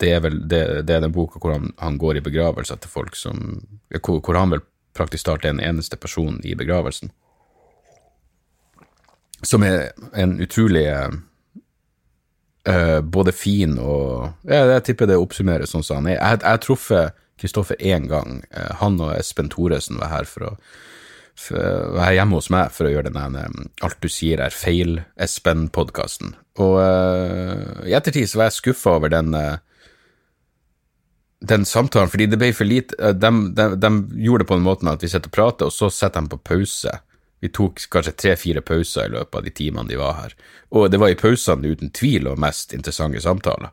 det er vel det, det er den boka hvor han, han, går i begravelse til folk som hvor han vel praktisk talt er den eneste personen i begravelsen som er en utrolig uh, både fin og ja, Jeg tipper det oppsummerer sånn som han er. Jeg har truffet Kristoffer én gang. Uh, han og Espen Thoresen var her for å for, var hjemme hos meg for å gjøre denne Alt du sier er feil-Espen-podkasten. Og uh, i ettertid så var jeg skuffa over den den samtalen, fordi det ble for lite de, de, de, gjorde det på den måten at vi sitter og prater, og så setter de på pause. Vi tok kanskje tre-fire pauser i løpet av de timene de var her, og det var i pausene uten tvil og mest interessante samtaler.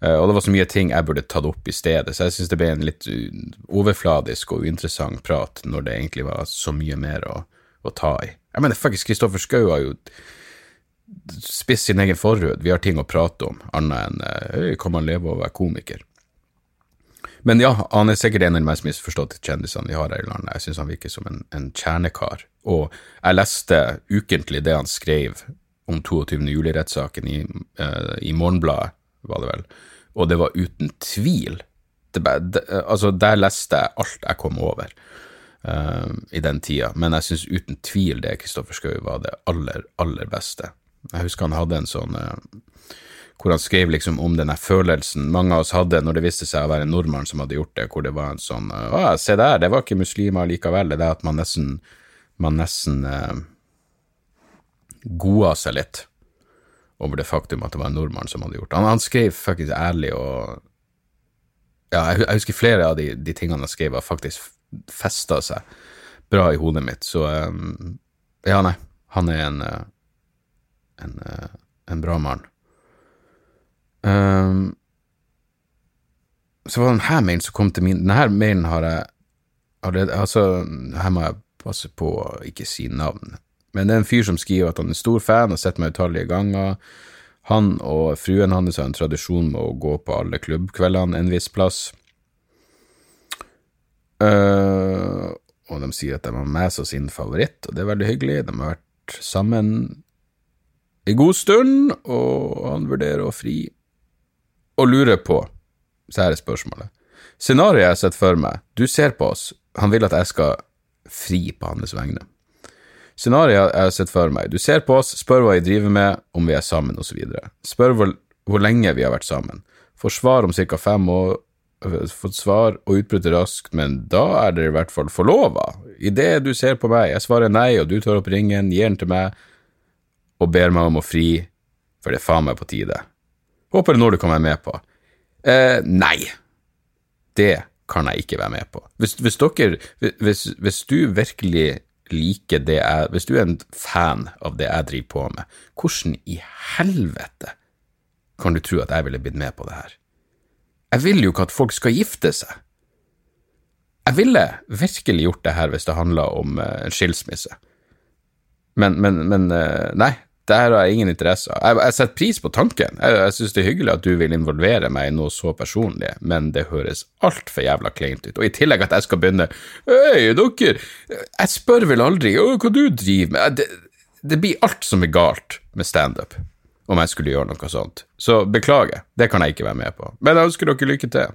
Eh, og det var så mye ting jeg burde tatt opp i stedet, så jeg synes det ble en litt uh, overfladisk og uinteressant prat når det egentlig var så mye mer å, å ta i. Jeg mener, faktisk, Kristoffer Schou har jo spist sin egen forhud. Vi har ting å prate om, annet enn uh, kan man leve av å være komiker? Men ja, han er sikkert en av de mest misforståtte kjendisene vi har her i landet. Jeg syns han virker som en, en kjernekar. Og jeg leste ukentlig det han skrev om 22. juli-rettssaken i, uh, i Morgenbladet, var det vel, og det var uten tvil det, det, Altså, der leste jeg alt jeg kom over uh, i den tida, men jeg syns uten tvil det Kristoffer Schou var det aller, aller beste. Jeg husker han hadde en sånn uh, hvor han skrev liksom om denne følelsen mange av oss hadde når det viste seg å være en nordmann som hadde gjort det, hvor det var en sånn Å, se der, det var ikke muslimer likevel. Det er at man nesten man nesten eh, goda seg litt over det faktum at det var en nordmann som hadde gjort det. Han, han skrev faktisk ærlig og Ja, jeg, jeg husker flere av de, de, tingene han skrev, har faktisk festa seg bra i hodet mitt, så eh, Ja, nei, han er en, eh, en, eh, en bra mann. Um, så var det denne mailen som kom til min Denne mailen har jeg allerede Altså, her må jeg passe på å ikke si navn. Men det er en fyr som skriver at han er stor fan, har sett meg utallige ganger. Han og fruen hans har en tradisjon med å gå på alle klubbkveldene en viss plass. Uh, og de sier at de har med seg sin favoritt, og det er veldig hyggelig. De har vært sammen en god stund, og han vurderer å fri og lurer på, så her er spørsmålet. Scenarioet jeg har sett for meg, du ser på oss, han vil at jeg skal fri på hans vegne. Scenarioet jeg har sett for meg, du ser på oss, spør hva jeg driver med, om vi er sammen, osv. Spør hvor, hvor lenge vi har vært sammen. Får svar om ca. fem år, fått svar og utbryter raskt, men da er dere i hvert fall forlova. Idet du ser på meg, jeg svarer nei, og du tar opp ringen, gir den til meg og ber meg om å fri, for det er faen meg på tide. Håper det er noe du kan være med på. Eh, nei. Det kan jeg ikke være med på. Hvis, hvis dere hvis, hvis, du virkelig liker det jeg Hvis du er en fan av det jeg driver på med, hvordan i helvete kan du tro at jeg ville blitt med på det her? Jeg vil jo ikke at folk skal gifte seg. Jeg ville virkelig gjort det her hvis det handla om uh, en skilsmisse. Men, men, men uh, nei, det her har jeg ingen interesse av. Jeg, jeg setter pris på tanken. Jeg, jeg syns det er hyggelig at du vil involvere meg i noe så personlig, men det høres altfor jævla kleint ut. Og i tillegg at jeg skal begynne Hei, dere, jeg spør vel aldri hva du driver med. Det, det blir alt som er galt med standup om jeg skulle gjøre noe sånt. Så beklager, det kan jeg ikke være med på. Men jeg ønsker dere lykke til.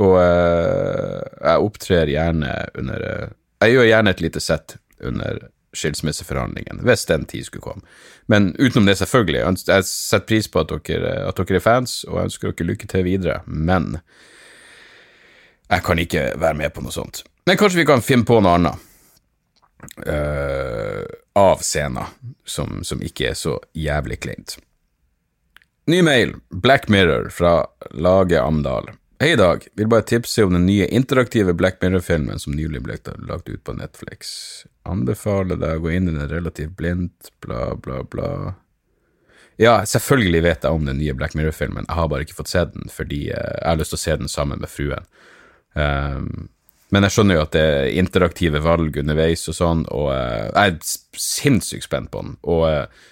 Og uh, jeg opptrer gjerne under uh, Jeg gjør gjerne et lite sett under skilsmisseforhandlingene, hvis den tid skulle komme. Men utenom det, selvfølgelig. Jeg setter pris på at dere, at dere er fans, og jeg ønsker dere lykke til videre, men jeg kan ikke være med på noe sånt. Men kanskje vi kan finne på noe annet. Uh, av scenen som, som, ikke er så jævlig kleint. Ny mail, Black Mirror fra Lage Amdal. Hei, Dag. Vil bare tipse om den nye interaktive Black Mirror-filmen som nylig ble lagt ut på Netflix. Anbefaler deg å gå inn i den relativt blindt, bla, bla, bla. Ja, selvfølgelig vet jeg om den nye Black Mirror-filmen, jeg har bare ikke fått se den fordi uh, jeg har lyst til å se den sammen med fruen. Um, men jeg skjønner jo at det er interaktive valg underveis og sånn, og uh, jeg er sinnssykt spent på den. Og uh,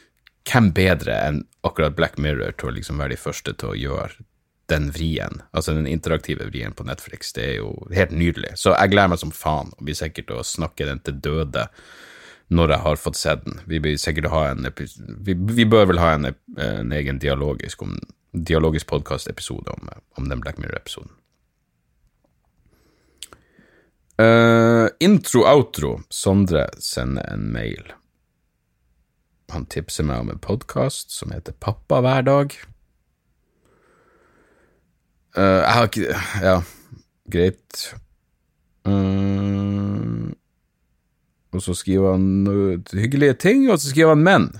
hvem bedre enn akkurat Black Mirror til å liksom være de første til å gjøre den vrien, altså den interaktive vrien på Netflix, det er jo helt nydelig. Så jeg gleder meg som faen, og blir sikkert å snakke den til døde når jeg har fått sett den. Vi en vi, vi, bør vel ha en, en egen dialogisk, om, dialogisk podkast-episode om, om, den Black Mirror-episoden. Uh, Intro-outro. Sondre sender en mail. Han tipser meg om en podkast som heter Pappa hver dag. Uh, jeg har ikke Ja, greit. Uh, og så skriver han hyggelige ting, og så skriver han men.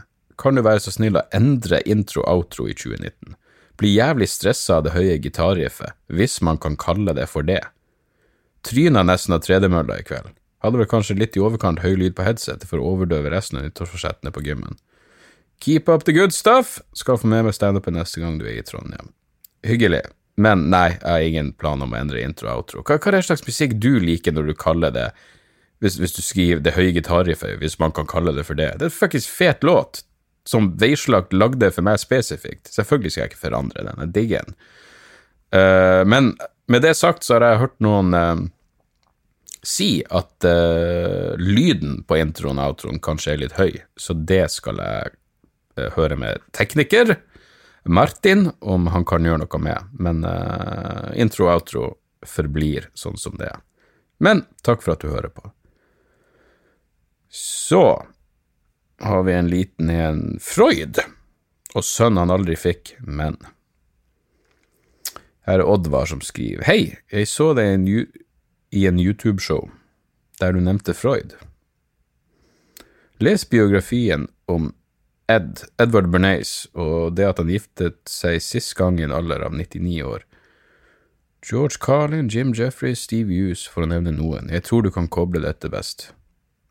Kan du være så snill å endre intro-outro i 2019? Blir jævlig stressa av det høye gitarriffet, hvis man kan kalle det for det. Tryna nesten av tredemølla i kveld. Hadde vel kanskje litt i overkant høy lyd på headsetet for å overdøve resten av nyttårsforsettene på gymmen. Keep up the good stuff! Skal få med meg standupen neste gang du er i Trondheim. hyggelig. Men nei, jeg har ingen plan om å endre intro og outro. Hva, hva er det slags musikk du liker når du kaller det hvis, hvis du skriver Det høye gitarriffet, hvis man kan kalle det for det? Det er faktisk fet låt, som Veislagt lagde for meg spesifikt. Selvfølgelig skal jeg ikke forandre den, jeg digger den. Uh, men med det sagt så har jeg hørt noen uh, si at uh, lyden på introen og outroen kanskje er litt høy, så det skal jeg høre med tekniker. Martin om han kan gjøre noe med, men uh, intro og outro forblir sånn som det er. Men takk for at du hører på. Så har vi en liten en Freud, og sønnen han aldri fikk, men Her er Oddvar som skriver Hei, jeg så deg i en YouTube-show der du nevnte Freud. Les biografien om Ed, Edward Bernays, og det at han giftet seg sist gang i en alder av 99 år. George Carlin, Jim Jeffrey, Steve Hughes, for å nevne noen, jeg tror du kan koble dette best.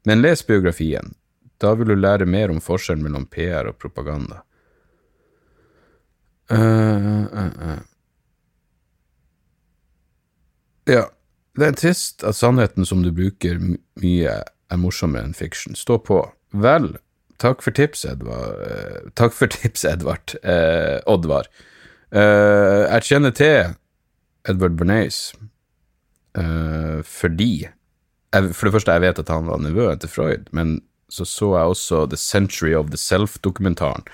Men les biografien, da vil du lære mer om forskjellen mellom PR og propaganda. Uh, uh, uh. Ja, det er trist at sannheten som du bruker mye, er morsommere enn fiksjon. Stå på. Vel, Takk for tips, Edvard. Uh, takk for tips, Edvard. Uh, Oddvar. Uh, jeg kjenner til Edward Bernays fordi jeg, For det første, jeg vet at han var nevøen til Freud, men så så jeg også The Century of the Self-dokumentaren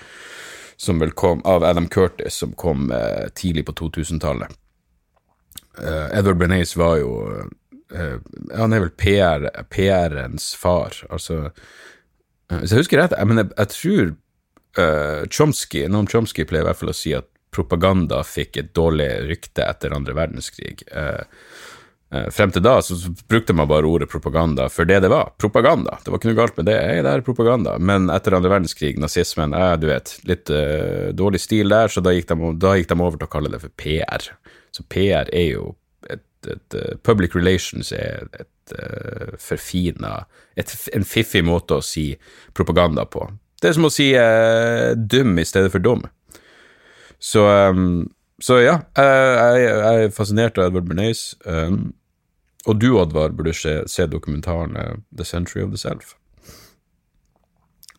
som vel kom av Adam Curtis, som kom tidlig på 2000-tallet. Edward Bernays var jo Han er vel PR-ens PR far. altså Eh, hvis jeg husker rett, men jeg, jeg tror uh, Chomsky, Noam Chomsky pleier i hvert fall å si at propaganda fikk et dårlig rykte etter andre verdenskrig. Uh, uh, frem til da så, så, brukte man bare ordet propaganda for det det var. Propaganda. Det var ikke noe galt med det. hey, det er propaganda. Men etter andre verdenskrig, nazismen, eh, du vet, litt dårlig stil der, så da gikk, de, da gikk, de, over til å kalle det for PR. Så PR er jo et, et Public relations er et uh, eh, forfina En fiffig måte å si propaganda på. Det er som å si uh, dum i stedet for dum. Så, um, så ja, jeg, jeg, er fascinert av Edward Bernays. Um, og du, Oddvar, burde se, se dokumentaren The Century of the Self.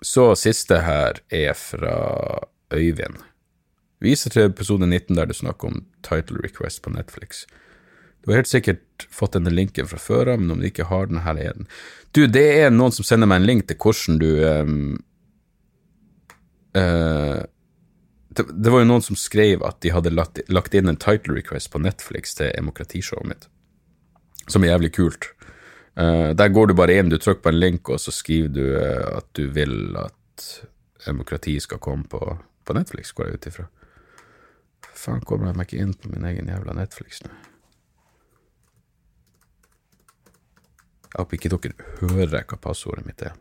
Så siste her er fra Øyvind. Viser til episode 19 der du snakker om title request på Netflix. Du har helt sikkert fått denne linken fra før av, men om du ikke har den, her er den. Du, det er noen som sender meg en link til hvordan du um, uh, det, det, var jo noen som skrev at de hadde lagt, lagt inn en title request på Netflix til demokratishowet mitt, som er jævlig kult. Uh, der går du bare inn, du trykker på en link, og så skriver du uh, at du vil at demokrati skal komme på, på Netflix, går jeg ut ifra. Faen, kommer jeg meg ikke inn på min egen jævla Netflix nå? Jeg håper ikke dere hører hva passordet mitt er.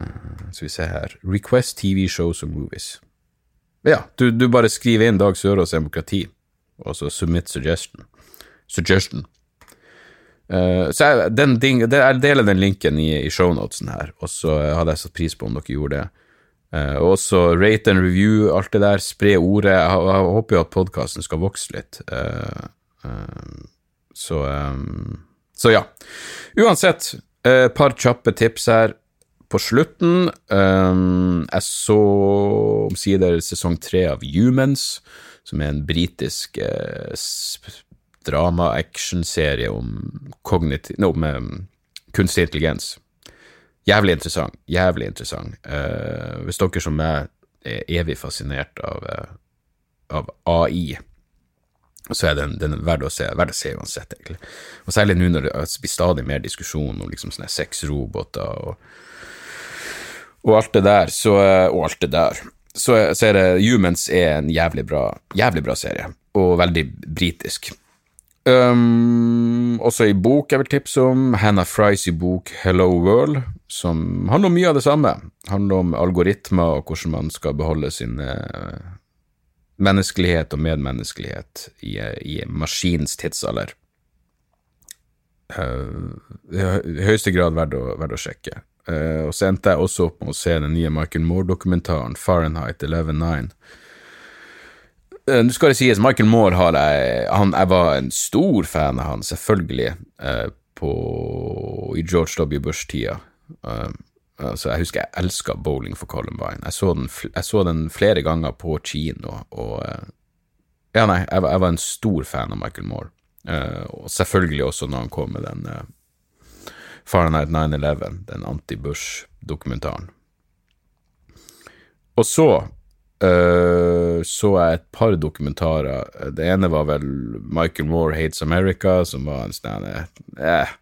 Uh, skal vi se her Request TV shows and movies. Ja, du, du bare skriver inn Dag Sørås demokrati, og så submit suggestion. Suggestion. Uh, så jeg, den ding, jeg deler den linken i, i shownotesen her, og så hadde jeg satt pris på om dere gjorde det. Uh, og så rate and review, alt det der. Spre ordet. Jeg, jeg håper jo at podkasten skal vokse litt. så um, så ja. Uansett, et uh, par kjappe tips her på slutten. Um, jeg så omsider sesong tre av Humans, som er en britisk eh, drama-action-serie om. No, med um, kunstig intelligens. Jævlig interessant. Jævlig interessant. Uh, hvis dere som meg er evig fascinert av, uh, av AI så er den, den verdt å se, verdt å se uansett, egentlig. Og særlig nå når det blir stadig mer diskusjon om liksom sånne sexroboter og, og alt det der, så, og alt det der, så, så er det Humans er en jævlig bra, jævlig bra serie, og veldig britisk. Um, også i bok jeg vil tipse om, Hannah Fries i bok Hello World, som handler om mye av det samme. Handler om algoritmer og hvordan man skal beholde sine uh, menneskelighet og medmenneskelighet i, i maskinens tidsalder. Uh, I høyeste grad verdt å, verdt å sjekke. Uh, og så endte jeg også opp med å se den nye Michael Moore-dokumentaren Fahrenheit 11.9. eh, Nå skal det sies, Michael Moore har jeg han, Jeg var en stor fan av han, selvfølgelig, eh, på, i George W. Bush-tida. Uh, altså, jeg husker jeg elska Bowling for Columbine. Jeg så, den, jeg så den flere ganger på kino, og uh, Ja, nei, jeg, jeg, var en stor fan av Michael Moore. Uh, og selvfølgelig også når han kom med den uh, Fahrenheit 9-11, den anti-Bush-dokumentaren. Og så uh, så jeg et par dokumentarer. Det ene var vel Michael Moore Hates America, som var en sånn eh,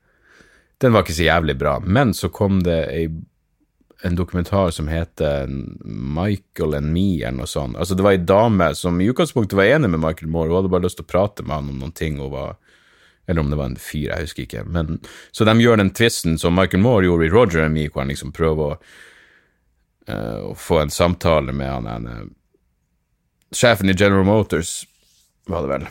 Den var ikke så jævlig bra. Men så kom det ei, en dokumentar som heter Michael and Me, eller noe sånt. Altså, det var ei dame som i utgangspunktet var enig med Michael Moore, hun hadde bare lyst til å prate med han om noen ting hun var eller om det var en fyr, jeg husker ikke. Men, så de gjør den tvisten som Michael Moore gjorde i Roger and Me, hvor han liksom prøver å uh, å få en samtale med han ene Sjefen i General Motors, var det vel.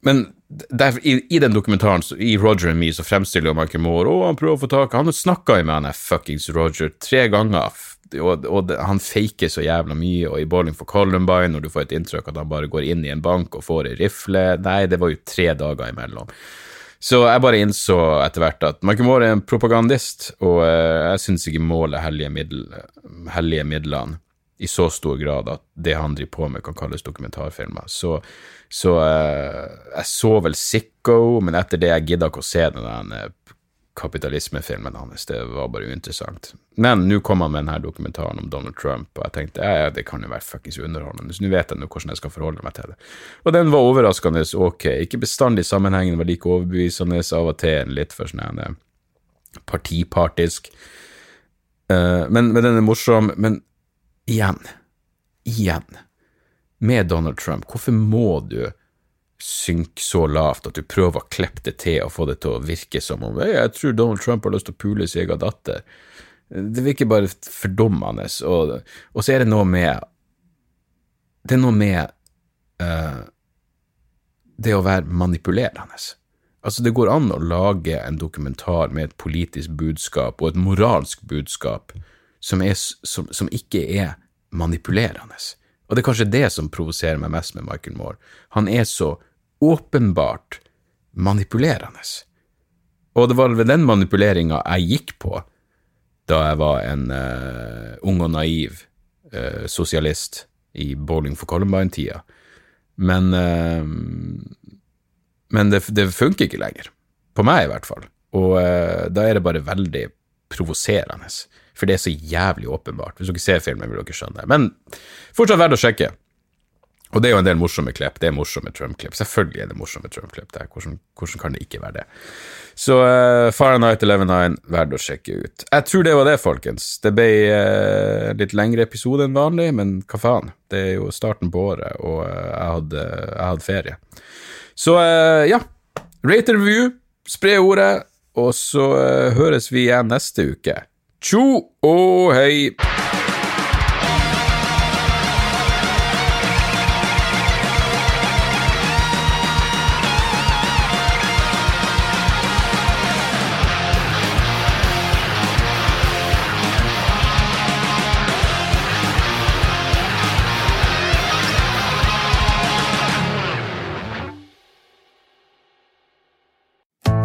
Men der, i, i, den dokumentaren, i Roger and Me, så fremstiller jo Michael Moore og han prøver å få tak Han snakka jo med han fuckings Roger tre ganger, og, og han faker så jævla mye, og i Bowling for Columbine, når du får et inntrykk at han bare går inn i en bank og får ei rifle Nei, det var jo tre dager imellom. Så jeg bare innså etter hvert at Michael Moore er en propagandist, og uh, jeg syns ikke målet hellige midlene i så stor grad at det han driver på med, kan kalles dokumentarfilmer. Så, så uh, jeg så vel Sicko, men etter det jeg gidda ikke å se den uh, kapitalismefilmen hans. Det var bare uinteressant. Men nå kom han med denne dokumentaren om Donald Trump, og jeg tenkte ja, ja det kan jo være fuckings underholdende, så nå vet jeg nå hvordan jeg skal forholde meg til det. Og den var overraskende ok. Ikke bestandig sammenhengen var like overbevisende, av og til litt for sånn eh, partipartisk. Uh, men, men den er morsom. Men igjen, igjen, med Donald Trump, hvorfor må du synke så lavt at du prøver å klippe det til og få det til å virke som om jeg tror Donald Trump har lyst til å pule sin egen datter. Det virker bare fordummende, og, og, så er det noe med Det er noe med uh, det å være manipulerende. Altså, det går an å lage en dokumentar med et politisk budskap og et moralsk budskap som, er, som, som ikke er manipulerende. Og det er kanskje det som provoserer meg mest med Michael Moore. Han er så åpenbart manipulerende. Og det var ved den manipuleringa jeg gikk på da jeg var en uh, ung og naiv uh, sosialist i Bowling for Columbine-tida. Men, uh, men det, det, funker ikke lenger. På meg, i hvert fall. Og da er det bare veldig provoserende. For det er så jævlig åpenbart. Hvis dere ser filmen, vil dere skjønne det. Men fortsatt verdt å sjekke. Og det er jo en del morsomme klipp. Det er morsomme Trump-klipp. Selvfølgelig er det morsomme Trump-klipp. Hvordan, hvordan, kan det ikke være det? Så uh, Fahrenheit 11.9, verdt å sjekke ut. Jeg tror det var det, folkens. Det ble uh, litt lengre episode enn vanlig, men hva faen? Det er jo starten på året, og uh, jeg, hadde, jeg, hadde, ferie. Så uh, ja, rate review, spre ordet, og så høres vi igjen neste uke. Tjo og hei!